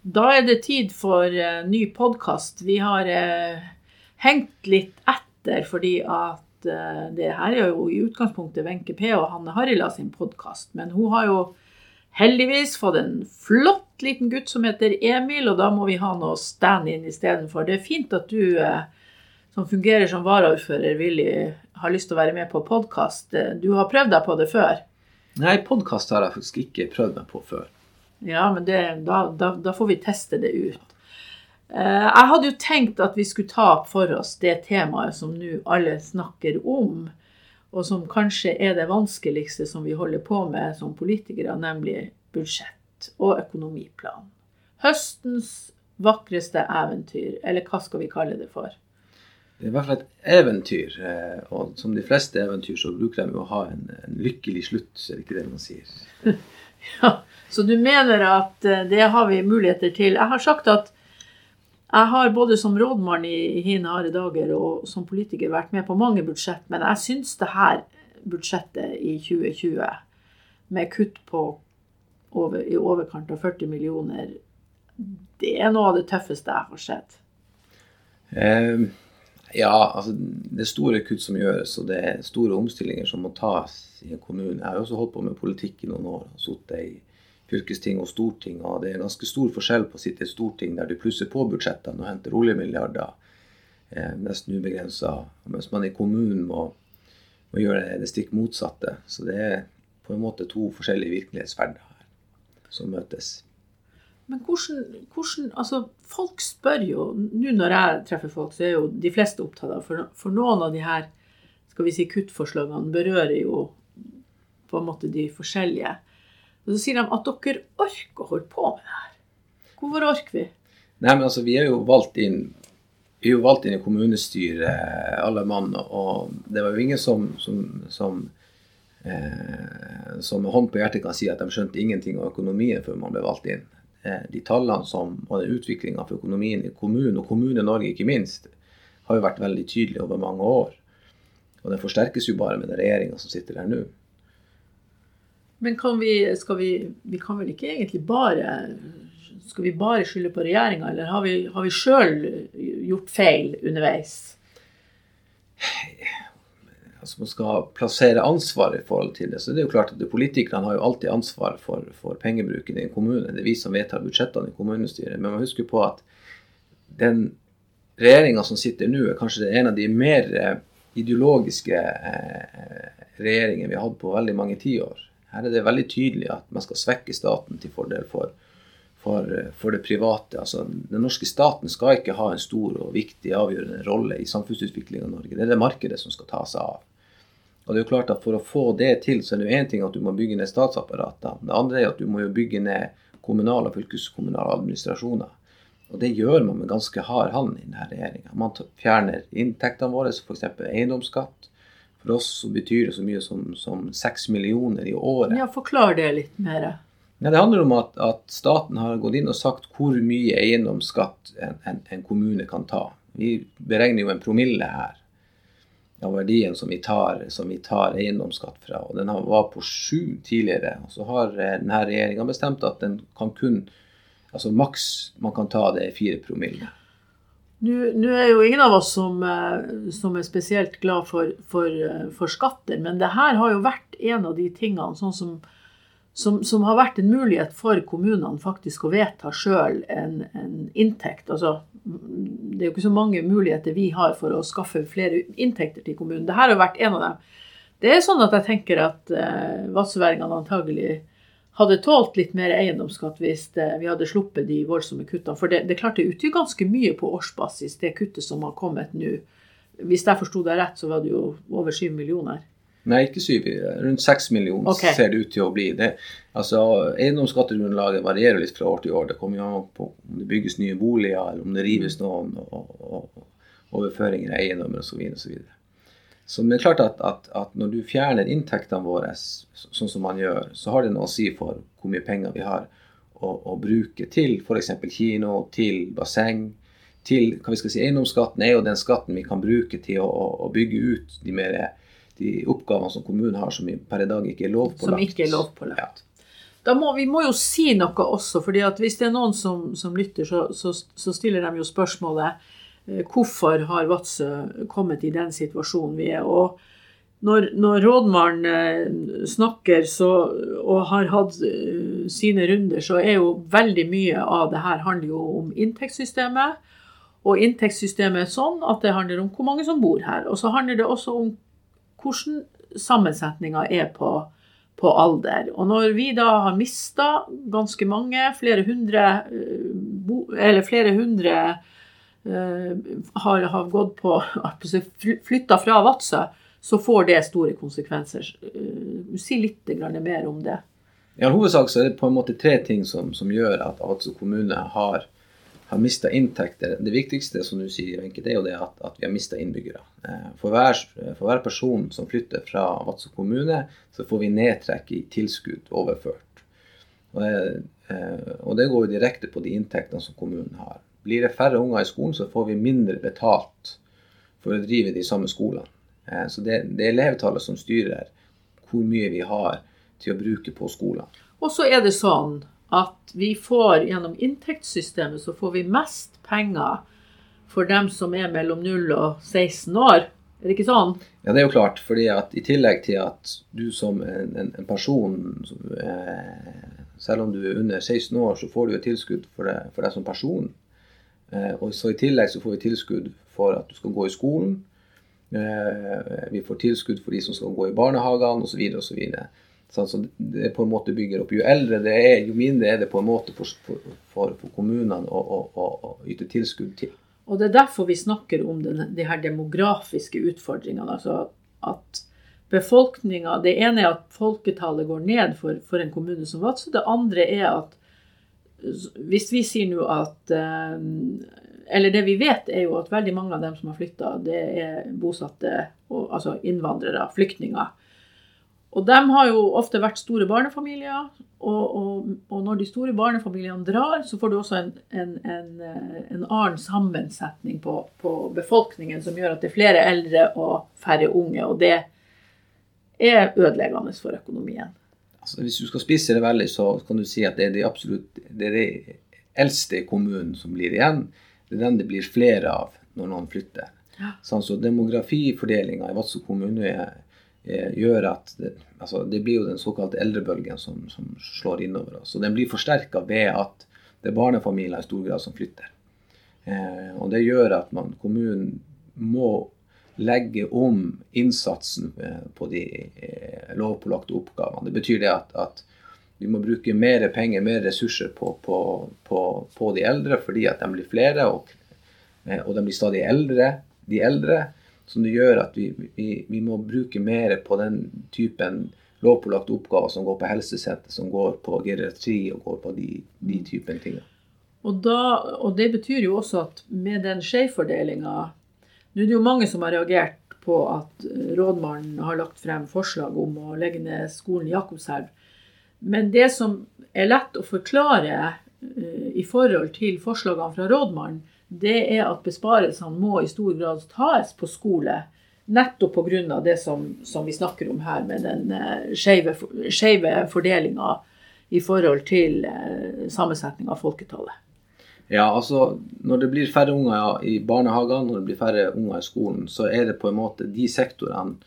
Da er det tid for uh, ny podkast. Vi har uh, hengt litt etter fordi at uh, det her er jo i utgangspunktet Wenche P og Hanne Harila sin podkast. Men hun har jo heldigvis fått en flott liten gutt som heter Emil, og da må vi ha noe stand-in istedenfor. Det er fint at du som fungerer som varaordfører, Willy, har lyst til å være med på podkast. Du har prøvd deg på det før? Nei, podkast har jeg faktisk ikke prøvd meg på før. Ja, men det, da, da, da, får vi teste det ut. Eh, jeg hadde jo tenkt at vi skulle ta for oss det temaet som nå alle snakker om, og som kanskje er det vanskeligste som vi holder på med som politikere, nemlig budsjett og økonomiplan. Høstens vakreste eventyr, eller hva skal vi kalle det for? Det er i hvert fall et eventyr, eh, og som de fleste eventyr så bruker de å ha en, en lykkelig slutt, er det ikke det man sier? ja, så du mener at eh, det har vi muligheter til. Jeg har sagt at jeg har både som rådmann i Hine harde dager og som politiker vært med på mange budsjett, men jeg syns det her budsjettet i 2020, med kutt på over, i overkant av 40 millioner, det er noe av det tøffeste jeg har sett. Um, ja, altså det er store kutt som gjøres, og det er store omstillinger som må tas i en kommune. Jeg har også holdt på med politikk i noen år. Sittet i fylkesting og storting. Og det er ganske stor forskjell på å sitte i storting der du plusser på budsjettene og henter oljemilliarder eh, nesten ubegrensa, mens man i kommunen må, må, gjøre det stikk motsatte. Så det er på en måte to forskjellige virkelighetsferder her som møtes. Men hvordan, hvordan, altså Folk spør jo Nå når jeg treffer folk, så er jo de fleste opptatt av For, for noen av de her skal vi si, kuttforslagene berører jo på en måte de forskjellige. Og så sier de at dere orker å holde på med det her. Hvorfor orker vi? Nei, men altså, vi er jo valgt inn vi er jo valgt inn i kommunestyret, alle mann, og det var jo ingen som, som, som, eh, som med hånd på hjertet kan si at de skjønte ingenting av økonomien før man ble valgt inn. Eh, de tallene som, og den utviklinga for økonomien i kommunen, og Kommune-Norge ikke minst, har jo vært veldig tydelig over mange år. Og det forsterkes jo bare med den regjeringa som sitter der nå. Men kan vi, vi, vi kan vel ikke egentlig bare Skal vi bare skylde på regjeringa, eller har vi, har vi sjøl gjort feil underveis? Altså Man skal plassere ansvar i forhold til det. Så det er jo klart at Politikerne har jo alltid ansvar for, for pengebruken i en kommune. Det er vi som vedtar budsjettene i kommunestyret. Men man husker på at den regjeringa som sitter nå, er kanskje en av de mer eh, ideologiske eh, regjeringene vi har hatt på veldig mange tiår. Her er det veldig tydelig at man skal svekke staten til fordel for, for, for det private. Altså, Den norske staten skal ikke ha en stor og viktig avgjørende rolle i samfunnsutviklingen av Norge. Det er det markedet som skal ta seg av. Og det er jo klart at For å få det til, så er det jo én ting at du må bygge ned statsapparater. Det andre er at du må jo bygge ned kommunale og fylkeskommunale administrasjoner. Og det gjør man med ganske hard hånd i denne regjeringa. Man fjerner inntektene våre, f.eks. eiendomsskatt. For oss så betyr det så mye som seks millioner i året. Ja, Forklar det litt mer. Ja, det handler om at, at, staten har gått inn og sagt hvor mye eiendomsskatt en, en, en, kommune kan ta. Vi beregner jo en promille her av verdien som vi tar, tar eiendomsskatt fra. og Den var på sju tidligere. og Så har eh, denne regjeringa bestemt at den kan kun altså Maks man kan ta det er fire promille. Nå er jo ingen av oss som, eh, som er spesielt glad for, for, eh, for, skatter, men det her har jo vært en av de tingene sånn som, som, som har vært en mulighet for kommunene faktisk å vedta sjøl en, en, inntekt. Altså, det er jo ikke så mange muligheter vi har for å skaffe flere inntekter til kommunen. Dette har vært en av dem. Det er sånn at jeg tenker at eh, vadsøværingene antagelig hadde tålt litt mer eiendomsskatt hvis eh, vi hadde sluppet de voldsomme kuttene. For det, det klarte utgjør ganske mye på årsbasis, det kuttet som har kommet nå. Hvis jeg forsto deg rett, så var det jo over syv millioner. Nei, ikke syv. Rundt seks millioner okay. ser det ut til å bli. Det, altså, Eiendomsskattegrunnlaget varierer litt fra år til år. Det kommer jo an på om det bygges nye boliger, eller om det rives noen, og, og, og overføringer av eiendommer osv. Så det er klart at, at, at, når du fjerner inntektene våre sånn som man gjør, så har det noe å si for hvor mye penger vi har å, å bruke til f.eks. kino, til basseng, til hva vi skal si, Eiendomsskatten er jo den skatten vi kan bruke til å, å bygge ut de, mer, de oppgavene som kommunen har som per i dag ikke er lovpålagt. Som ikke er lovpålagt. Ja. da må, vi må jo si noe også, fordi hvis det er noen som, som lytter, så, så, så, stiller de jo spørsmålet eh, hvorfor har Vadsø kommet i den situasjonen vi er. Og når, når rådmannen eh, snakker så, og har hatt eh, sine runder, så er jo veldig mye av det her handler jo om inntektssystemet. Og inntektssystemet er sånn at det handler om hvor mange som bor her. Og så handler det også om hvordan sammensetninga er på på alder. Og når vi da har mista ganske mange, flere hundre eh, Eller flere hundre uh, har, har, gått på Flytta fra Vadsø, så får det store konsekvenser. Uh, si litt mer om det. I all hovedsak så er det på en måte tre ting som, som gjør at Vadsø kommune har har mista inntekter. Det viktigste som du sier, Wenche, det er jo det at, at vi har mista innbyggere. Eh, for hver, for hver, person som flytter fra Vadsø kommune, så får vi nedtrekk i tilskudd overført. Og eh, og det går jo direkte på de inntektene som kommunen har. Blir det færre unger i skolen, så får vi mindre betalt for å drive de samme skolene. Eh, så det, det er elevtallet som styrer hvor mye vi har til å bruke på skolene. Og så er det sånn at vi får gjennom inntektssystemet så får vi mest penger for dem som er mellom 0 og 16 år. Er det ikke sånn? Ja, det er jo klart. fordi at i tillegg til at du som en, en, en person eh, Selv om du er under 16 år, så får du et tilskudd for, deg, for deg som person. Eh, og så I tillegg så får vi tilskudd for at du skal gå i skolen. Eh, vi får tilskudd for de som skal gå i barnehagene osv. osv. Sånn, så det på en måte bygger opp. Jo eldre det er, jo mindre er det på en måte for, for, for kommunene å, å, å, å, yte tilskudd til. Og Det er derfor vi snakker om den, de her demografiske utfordringene. altså at befolkninga, Det ene er at folketallet går ned for, for en kommune som Vadsø. Det andre er at hvis vi sier nå at eh, Eller det vi vet, er jo at veldig mange av dem som har flytta, det er bosatte, altså innvandrere, flyktninger. Og de har jo ofte vært store barnefamilier. Og, og, og, når de store barnefamiliene drar, så får du også en, en, en, en annen sammensetning på, på, befolkningen som gjør at det er flere eldre og færre unge. Og det er ødeleggende for økonomien. Altså, hvis du skal spisse det veldig, så kan du si at det er de absolutt det er de eldste i kommunen som blir igjen. Det er den det blir flere av når noen flytter. Ja. Sånn, så demografifordelinga i Vadsø kommune er Eh, gjør at det, altså det blir jo den såkalte eldrebølgen som, som slår innover oss. Og den blir forsterka ved at det er barnefamilier i stor grad som flytter. Eh, og det gjør at man, kommunen må legge om innsatsen eh, på de eh, lovpålagte oppgavene. Det betyr det at, at, vi må bruke mer penger, mer ressurser på, på, på, på de eldre fordi at de blir flere, og, eh, og de blir stadig eldre, de eldre som det gjør at vi, vi, vi må bruke mer på den typen lovpålagte oppgaver som går på helsesenter, som går på geriatri og går på de, de typen ting. Og, da, og, det betyr jo også at med den skjevfordelinga Nå er det jo mange som har reagert på at rådmannen har lagt frem forslag om å legge ned skolen i Jakobselv. Men det som er lett å forklare uh, i forhold til forslagene fra rådmannen, det er at besparelsene må i stor grad tas på skole. Nettopp pga. det som, som, vi snakker om her, med den uh, skeive fordelinga i forhold til uh, sammensetning av folketallet. Ja, altså Når det blir færre unger i barnehagene, når det blir færre unger i skolen, så er det på en måte de sektorene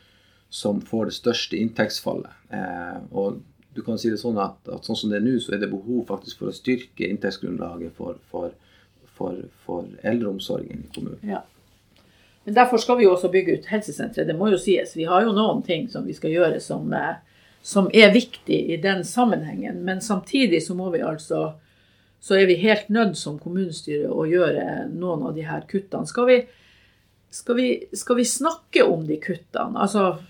som får det største inntektsfallet. Eh, og du kan si det sånn at, at, sånn som det er nå, så er det behov faktisk for å styrke inntektsgrunnlaget for, for for, for eldreomsorgen i kommunen. Ja. Men Derfor skal vi jo også bygge ut helsesenteret. Det må jo sies. Vi har jo noen ting som vi skal gjøre som, eh, som er viktig i den sammenhengen. Men samtidig så må vi altså så er vi helt nødt som kommunestyre å gjøre noen av de her kuttene. Skal vi, skal vi, skal vi snakke om de kuttene? Altså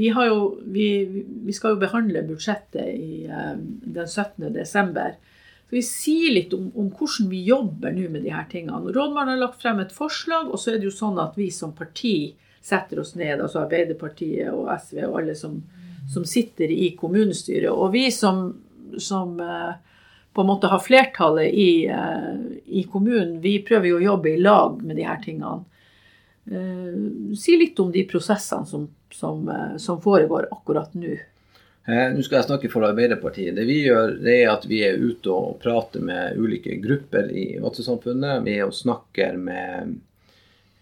vi, jo, vi, vi, skal jo behandle budsjettet i, eh, den 17. desember. Skal vi sier litt om, om, hvordan vi jobber nå med de her tingene? Rådmannen har lagt frem et forslag, og så er det jo sånn at vi som parti setter oss ned, altså Arbeiderpartiet og SV og alle som, som sitter i kommunestyret. Og vi som, som eh, på en måte har flertallet i, eh, i, kommunen, vi prøver jo å jobbe i lag med de her tingene. Eh, si litt om de prosessene som, som, som foregår akkurat nå. Eh, Nå skal jeg snakke for Arbeiderpartiet. Det vi gjør, det er at vi er ute og prater med ulike grupper i Vadsø-samfunnet. Vi er og snakker med,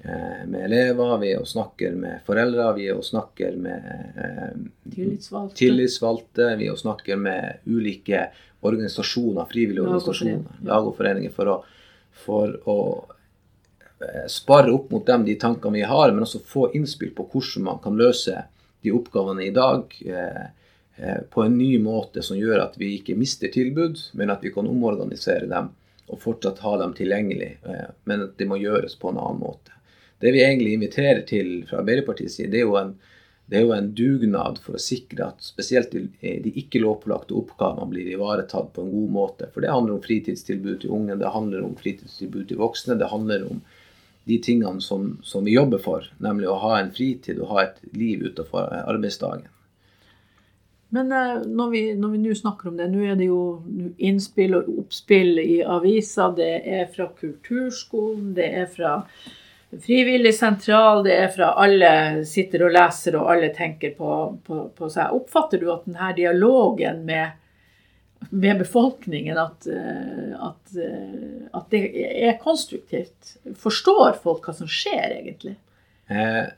eh, med elever, vi er og snakker med foreldre, vi er og snakker med eh, Tillitsvalgte. tillitsvalgte, vi er og snakker med ulike organisasjoner, frivillige Lag organisasjoner, ja. lag og foreninger, for å, for å eh, spare opp mot dem de tankene vi har, men også få innspill på hvordan man kan løse de oppgavene i dag eh, på en ny måte som gjør at vi ikke mister tilbud, men at vi kan omorganisere dem og fortsatt ha dem tilgjengelig, eh, men at det må gjøres på en annen måte. Det vi egentlig inviterer til fra Arbeiderpartiets side, det er jo en, det er jo en dugnad for å sikre at spesielt de, de ikke-lovpålagte oppgavene blir ivaretatt på en god måte. For det handler om fritidstilbud til unge, det handler om fritidstilbud til voksne, det handler om de tingene som, som vi jobber for, nemlig å ha en fritid og ha et liv utenfor arbeidsdagen. Men eh, når vi nå snakker om det, nå er det jo innspill og oppspill i aviser. Det er fra kulturskolen, det er fra frivillig sentral, det er fra alle sitter og leser og alle tenker på, på, på seg. Oppfatter du at denne dialogen med, med befolkningen, at, eh, at, eh, at det er konstruktivt? Forstår folk hva som skjer, egentlig? Jeg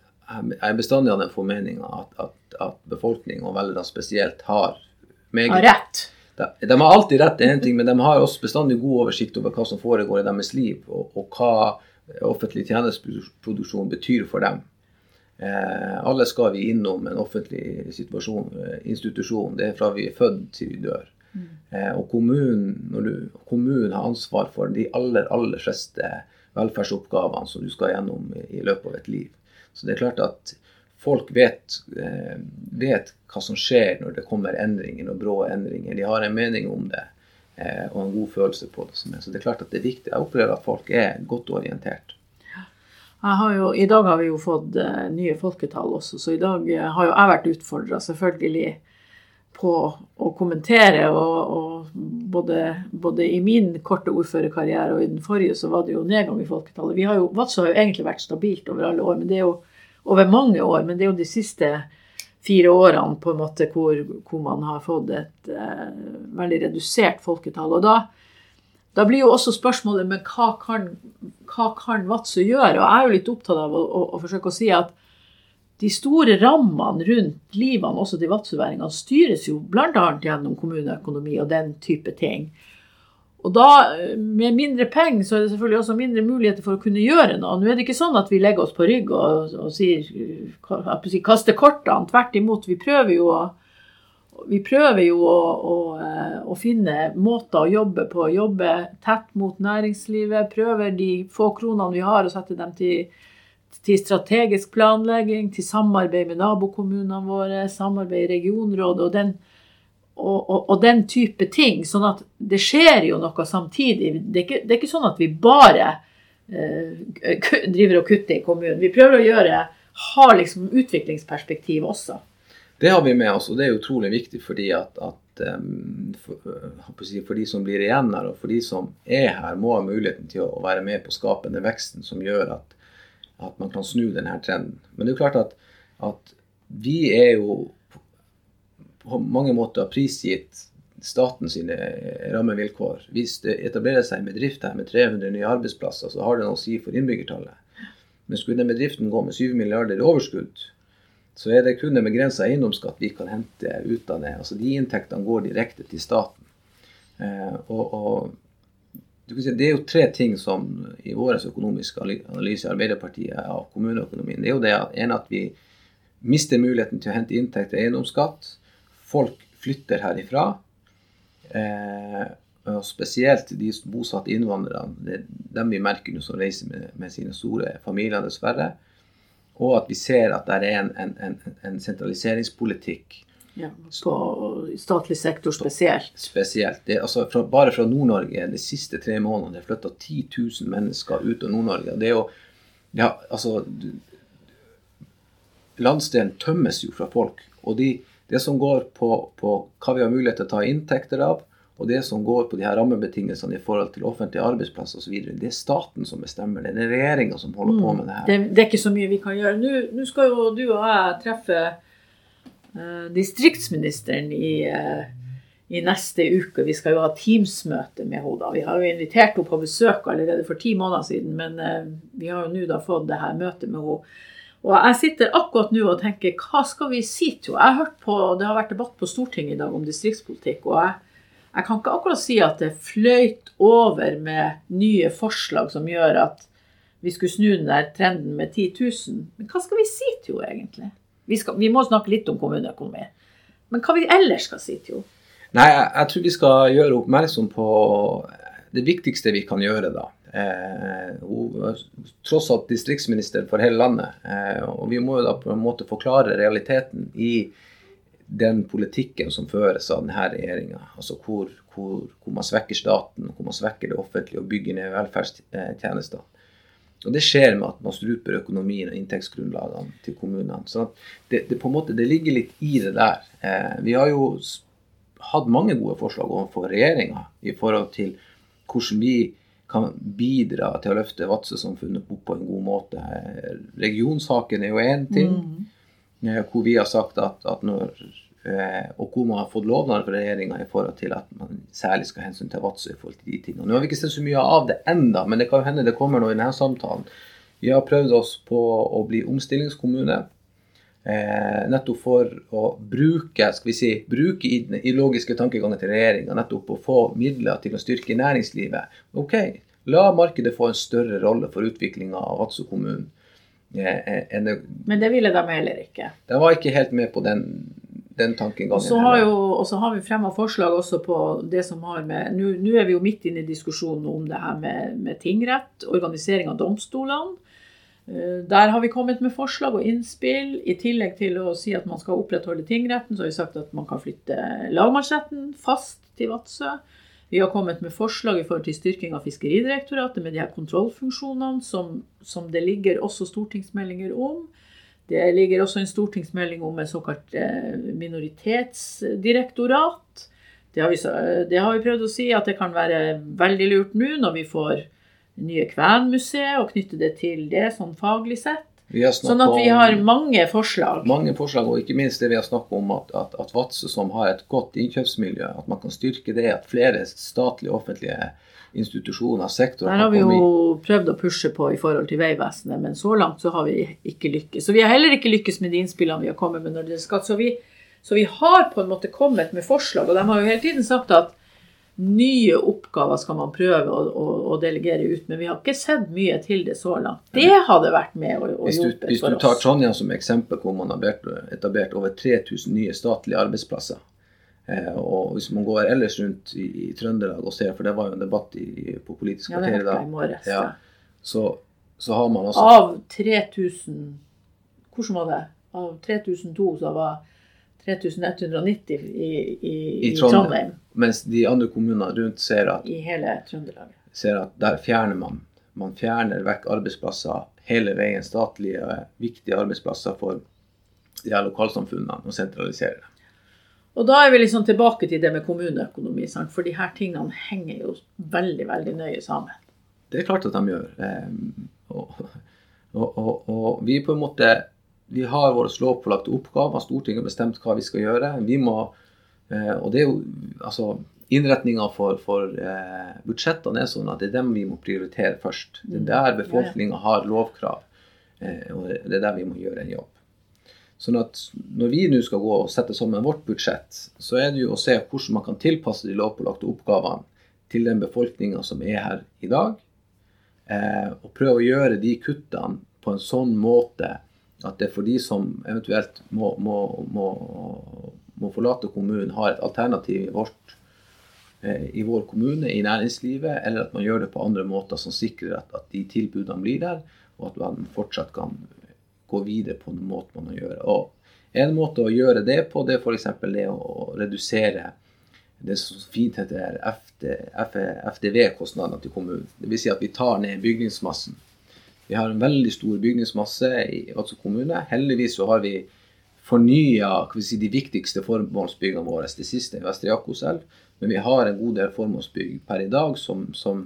er bestandig av den formeninga at, at, at befolkningen, og velgerne spesielt, har meget Har rett. De, de har alltid rett til én ting, men de har også bestandig god oversikt over hva som foregår i deres liv, og, og hva offentlig tjenesteproduksjon betyr for dem. Eh, alle skal vi innom en offentlig situasjon, eh, institusjon. Det er fra vi er født til vi dør. Eh, og kommunen, du, kommunen har ansvar for de aller, aller fleste velferdsoppgavene som du skal gjennom i, i løpet av et liv. Så det er klart at folk vet, eh, vet hva som skjer når det kommer endringer, og brå endringer. De har en mening om det eh, og en god følelse på det. Så det er klart at det er viktig. Jeg opplever at folk er godt orientert. Jo, I dag har vi jo fått eh, nye folketall også, så i dag har jo jeg vært utfordra selvfølgelig på å kommentere. Og, og både, både i min korte ordførerkarriere og i den forrige så var det jo nedgang i folketallet. Har jo, Vadsø har jo egentlig vært stabilt over alle år, men det er jo over mange år. Men det er jo de siste fire årene på en måte hvor, hvor man har fått et eh, veldig redusert folketall. Og da, da blir jo også spørsmålet men hva kan, hva kan Vadsø gjøre? Og jeg er jo litt opptatt av å, å, å forsøke å si at de store rammene rundt livene også til vadsøværingene styres jo bl.a. gjennom kommuneøkonomi og den type ting. Og da, med mindre penger, så er det selvfølgelig også mindre muligheter for å kunne gjøre noe. Nå er det ikke sånn at vi legger oss på rygg og, og sier, si, kaster kortene. Tvert imot, vi prøver jo å vi prøver jo å, å, eh, å, finne måter å jobbe på. Jobbe tett mot næringslivet. Prøver de få kronene vi har, å sette dem til, til strategisk planlegging, til samarbeid med nabokommunene våre, samarbeid i regionrådet og den, og, og, og den type ting. Sånn at det skjer jo noe samtidig. Det er ikke, det er ikke sånn at vi bare eh, driver og kutter i kommunen. Vi prøver å gjøre, ha liksom utviklingsperspektiv også. Det har vi med oss, og det er utrolig viktig fordi at, at for, uh, for, de som blir igjen her, og for de som er her, må ha muligheten til å være med på å skape den veksten som gjør at, at man kan snu denne trenden. Men det er jo klart at, at vi er jo på mange måter prisgitt staten sine rammevilkår. Hvis det etablerer seg en bedrift her med 300 nye arbeidsplasser, så har det noe å si for innbyggertallet. Men skulle den bedriften gå med 7 milliarder i overskudd, så er det kun en begrensa eiendomsskatt vi kan hente ut av det. Altså De inntektene går direkte til staten. Eh, og, og si, Det er jo tre ting som i vår økonomiske analyse i Arbeiderpartiet av kommuneøkonomien. Det er jo det at, en at vi mister muligheten til å hente inntekt til eiendomsskatt. Folk flytter herifra. Eh, og spesielt de bosatte innvandrerne. Det er dem vi merker nå som reiser med, med sine store familier, dessverre. Og at vi ser at det er en, en, en, en sentraliseringspolitikk. Ja, på statlig sektor spesielt. Spesielt. Det, altså fra, bare fra Nord-Norge de siste tre månedene er flytta 10 000 mennesker ut av Nord-Norge. Det er jo ja, altså, Landsdelen tømmes jo fra folk. Og de, det som går på, på hva vi har mulighet til å ta inntekter av, og det som går på de her rammebetingelsene i forhold til offentlige arbeidsplasser osv., det er staten som bestemmer det. Er regjeringa som holder på med det her. Det, det, er ikke så mye vi kan gjøre. Nå, nå skal jo du og jeg treffe uh, distriktsministeren i, uh, i neste uke. Vi skal jo ha Teams-møte med henne. Vi har jo invitert henne på besøk allerede for ti måneder siden, men eh, vi har jo nå da fått det her møtet med henne. Og jeg sitter akkurat nå og tenker hva skal vi si til henne? Jeg har hørt på, Det har vært debatt på Stortinget i dag om distriktspolitikk. og jeg jeg kan ikke akkurat si at det fløyt over med nye forslag som gjør at vi skulle snu den der trenden med 10 000. Men hva skal vi si til henne egentlig? Vi, skal, vi må snakke litt om kommuneøkonomi. Men hva vi ellers skal si til henne? Nei, jeg, jeg, tror vi skal gjøre oppmerksom på det viktigste vi kan gjøre, da. Eh, hun er tross alt distriktsminister for hele landet. Eh, og vi må jo da på en måte forklare realiteten i den politikken som føres av denne regjeringa. Altså hvor, hvor, hvor, man svekker staten, hvor man svekker det offentlige og bygger ned velferdstjenester. Og Det skjer med at man struper økonomien og inntektsgrunnlagene til kommunene. Så det, det, på en måte, det ligger litt i det der. Eh, vi har jo hatt mange gode forslag overfor regjeringa i forhold til hvordan vi kan bidra til å løfte Vadsø-samfunnet opp på en god måte. Regionsaken er jo én ting. Mm. Eh, hvor vi har sagt at, at når eh, og hvor man har fått lovnader fra regjeringa i forhold til at man særlig skal hensyn til Vadsø i forhold til de tingene. Nå har vi ikke sett så mye av det enda, men det kan jo hende det kommer noe i denne samtalen. Vi har prøvd oss på å bli omstillingskommune. Eh, nettopp for å bruke skal vi si, bruke ideologiske tankeganger til regjeringa. Nettopp å få midler til å styrke næringslivet. Ok, la markedet få en større rolle for utviklinga av Vadsø kommune. Eh, Men det ville de heller ikke? De var ikke helt med på den, den tankegangen. Og så har, jo, har vi fremma forslag også på det som har med Nå er vi jo midt inne i diskusjonen om det her med, med tingrett, organisering av domstolene. Eh, der har vi kommet med forslag og innspill. I tillegg til å si at man skal opprettholde tingretten, så har vi sagt at man kan flytte lagmannsretten fast til Vadsø. Vi har kommet med forslag i forhold til styrking av Fiskeridirektoratet med de her kontrollfunksjonene, som, som, det ligger også stortingsmeldinger om. Det ligger også en stortingsmelding om et såkalt eh, minoritetsdirektorat. Det har, vi, det har, vi, prøvd å si at det kan være veldig lurt nå når vi får nye Kvernmuseet og knytte det til det sånn faglig sett. Sånn at vi har mange forslag. Mange forslag, og ikke minst det vi har snakket om at, at, at Vadsø, som har et godt innkjøpsmiljø, at man kan styrke det. At flere statlige offentlige institusjoner, sektorer Der har vi jo prøvd å pushe på i forhold til Vegvesenet, men så langt så har vi ikke lykkes. Så vi har heller ikke lykkes med de innspillene vi har kommet med når det skal. Så vi, så vi har på en måte kommet med forslag, og de har jo hele tiden sagt at nye oppgaver skal man prøve å, å, å, delegere ut, men vi har ikke sett mye til det så langt. Det hadde vært med å, hvis hjulpet for oss. Hvis du tar Trondheim som eksempel, hvor man har etablert over 3000 nye statlige arbeidsplasser. Eh, og hvis man går ellers rundt i, i, Trøndelag og ser, for det var jo en debatt i, på Politisk kvarter i dag, morges, ja, så, så, har man altså Av 3000 Hvordan var det? Av 3002 så var 3190 i, i, i Trondheim, Trondheim. Mens de andre kommunene rundt ser at, I hele Trøndelag. ser at der fjerner man. Man fjerner vekk arbeidsplasser hele veien, statlige, viktige arbeidsplasser for de her lokalsamfunnene, og sentraliserer dem. Og da er vi liksom tilbake til det med kommuneøkonomi, sant? for de her tingene henger jo veldig, veldig nøye sammen. Det er klart at de gjør. Um, og, og, og, og vi på en måte vi har våre lovpålagte oppgaver. Stortinget har bestemt hva vi skal gjøre. Vi må, eh, og det er jo, altså, Innretninga for, for eh, budsjettene er sånn at det er dem vi må prioritere først. Det er der befolkninga har lovkrav. Eh, og det er der vi må gjøre en jobb. Sånn at Når vi nå skal gå og sette sammen vårt budsjett, så er det jo å se hvordan man kan tilpasse de lovpålagte oppgavene til den befolkninga som er her i dag. Eh, og prøve å gjøre de kuttene på en sånn måte at det for de som eventuelt må, må, må, må forlate kommunen, har et alternativ i, vårt, eh, i vår kommune, i næringslivet, eller at man gjør det på andre måter som sikrer at, at de tilbudene blir der, og at man fortsatt kan gå videre på den måten man gjør. Og en måte å gjøre det på, det er f.eks. det å redusere det som fint heter FDV-kostnadene til kommunen. Dvs. Si at vi tar ned bygningsmassen vi har en veldig stor bygningsmasse i Vadsø kommune. Heldigvis så har vi fornya si, de viktigste formålsbyggene våre. Det siste er Vestre Jakobselv. Men vi har en god del formålsbygg per i dag som, som,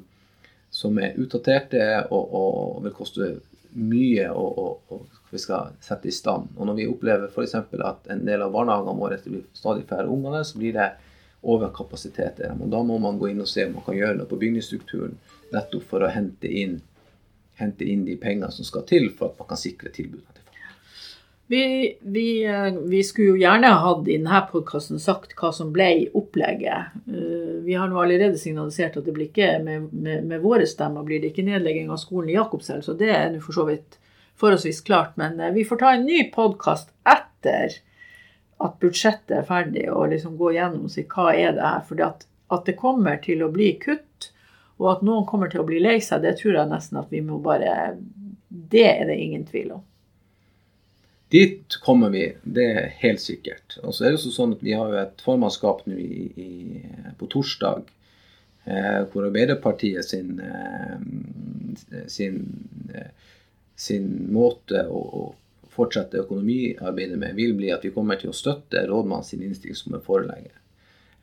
som er utdaterte og, og, vil koste mye å, sette i stand. Og når vi opplever f.eks. at en del av barnehagene våre blir stadig færre unger, så blir det overkapasitet. Og da må man gå inn og se om man kan gjøre noe på bygningsstrukturen nettopp for å hente inn, hente inn de pengene som skal til for at man kan sikre tilbudene til folk. Vi, vi, vi skulle jo gjerne hatt i denne podkasten sagt hva som ble opplegget. Eh, vi har nå allerede signalisert at det blir ikke med, med, med våre stemmer blir det ikke nedlegging av skolen i Jakobselv, så det er nå for så vidt forholdsvis klart. Men eh, vi får ta en ny podkast etter at budsjettet er ferdig, og liksom gå gjennom og si hva er det her. For at, at, det kommer til å bli kutt, og at noen kommer til å bli lei seg, det tror jeg nesten at vi må bare Det er det ingen tvil om. Dit kommer vi, det er helt sikkert. Og så er det jo sånn at Vi har jo et formannskap nå i, i, på torsdag eh, hvor Arbeiderpartiet sin, eh, sin eh, sin måte å, å fortsette økonomiarbeidet med, vil bli at vi kommer til å støtte rådmannen sin innstilling som er forelegger.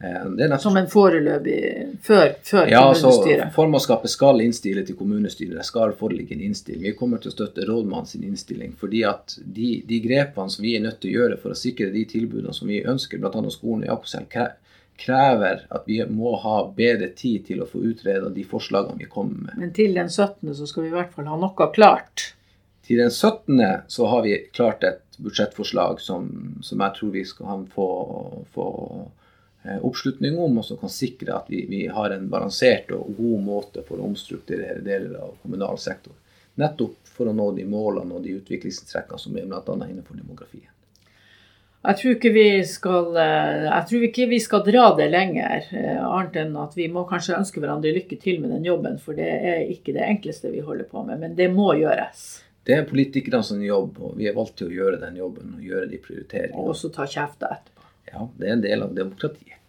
Eh, som en foreløpig før, før ja, kommunestyret? Ja, formannskapet skal innstille til kommunestyret. Det skal foreligge en innstilling. Vi kommer til å støtte rådmannen sin innstilling. fordi at de, de, grepene som vi er nødt til å gjøre for å sikre de tilbudene som vi ønsker, bl.a. skolen i Jakobselv, krever at vi må ha bedre tid til å få utreda de forslagene vi kommer med. Men til den 17. så skal vi i hvert fall ha noe klart? Til den 17. så har vi klart et budsjettforslag som, som jeg tror vi skal få, få oppslutning om, og som kan sikre at vi, vi, har en balansert og god måte for å omstrukturere deler av kommunal sektor. Nettopp for å nå de målene og de utviklingstrekkene som er bl.a. innenfor demografien. Jeg tror, ikke vi skal, eh, jeg tror ikke vi skal dra det lenger, eh, annet enn at vi må kanskje ønske hverandre lykke til med den jobben, for det er ikke det enkleste vi holder på med. Men det må gjøres. Det er politikerne som jobb, og vi er valgt til å gjøre den jobben og gjøre de prioriteringene. Og også ta kjefta etterpå. Ja, det er en del av demokratiet.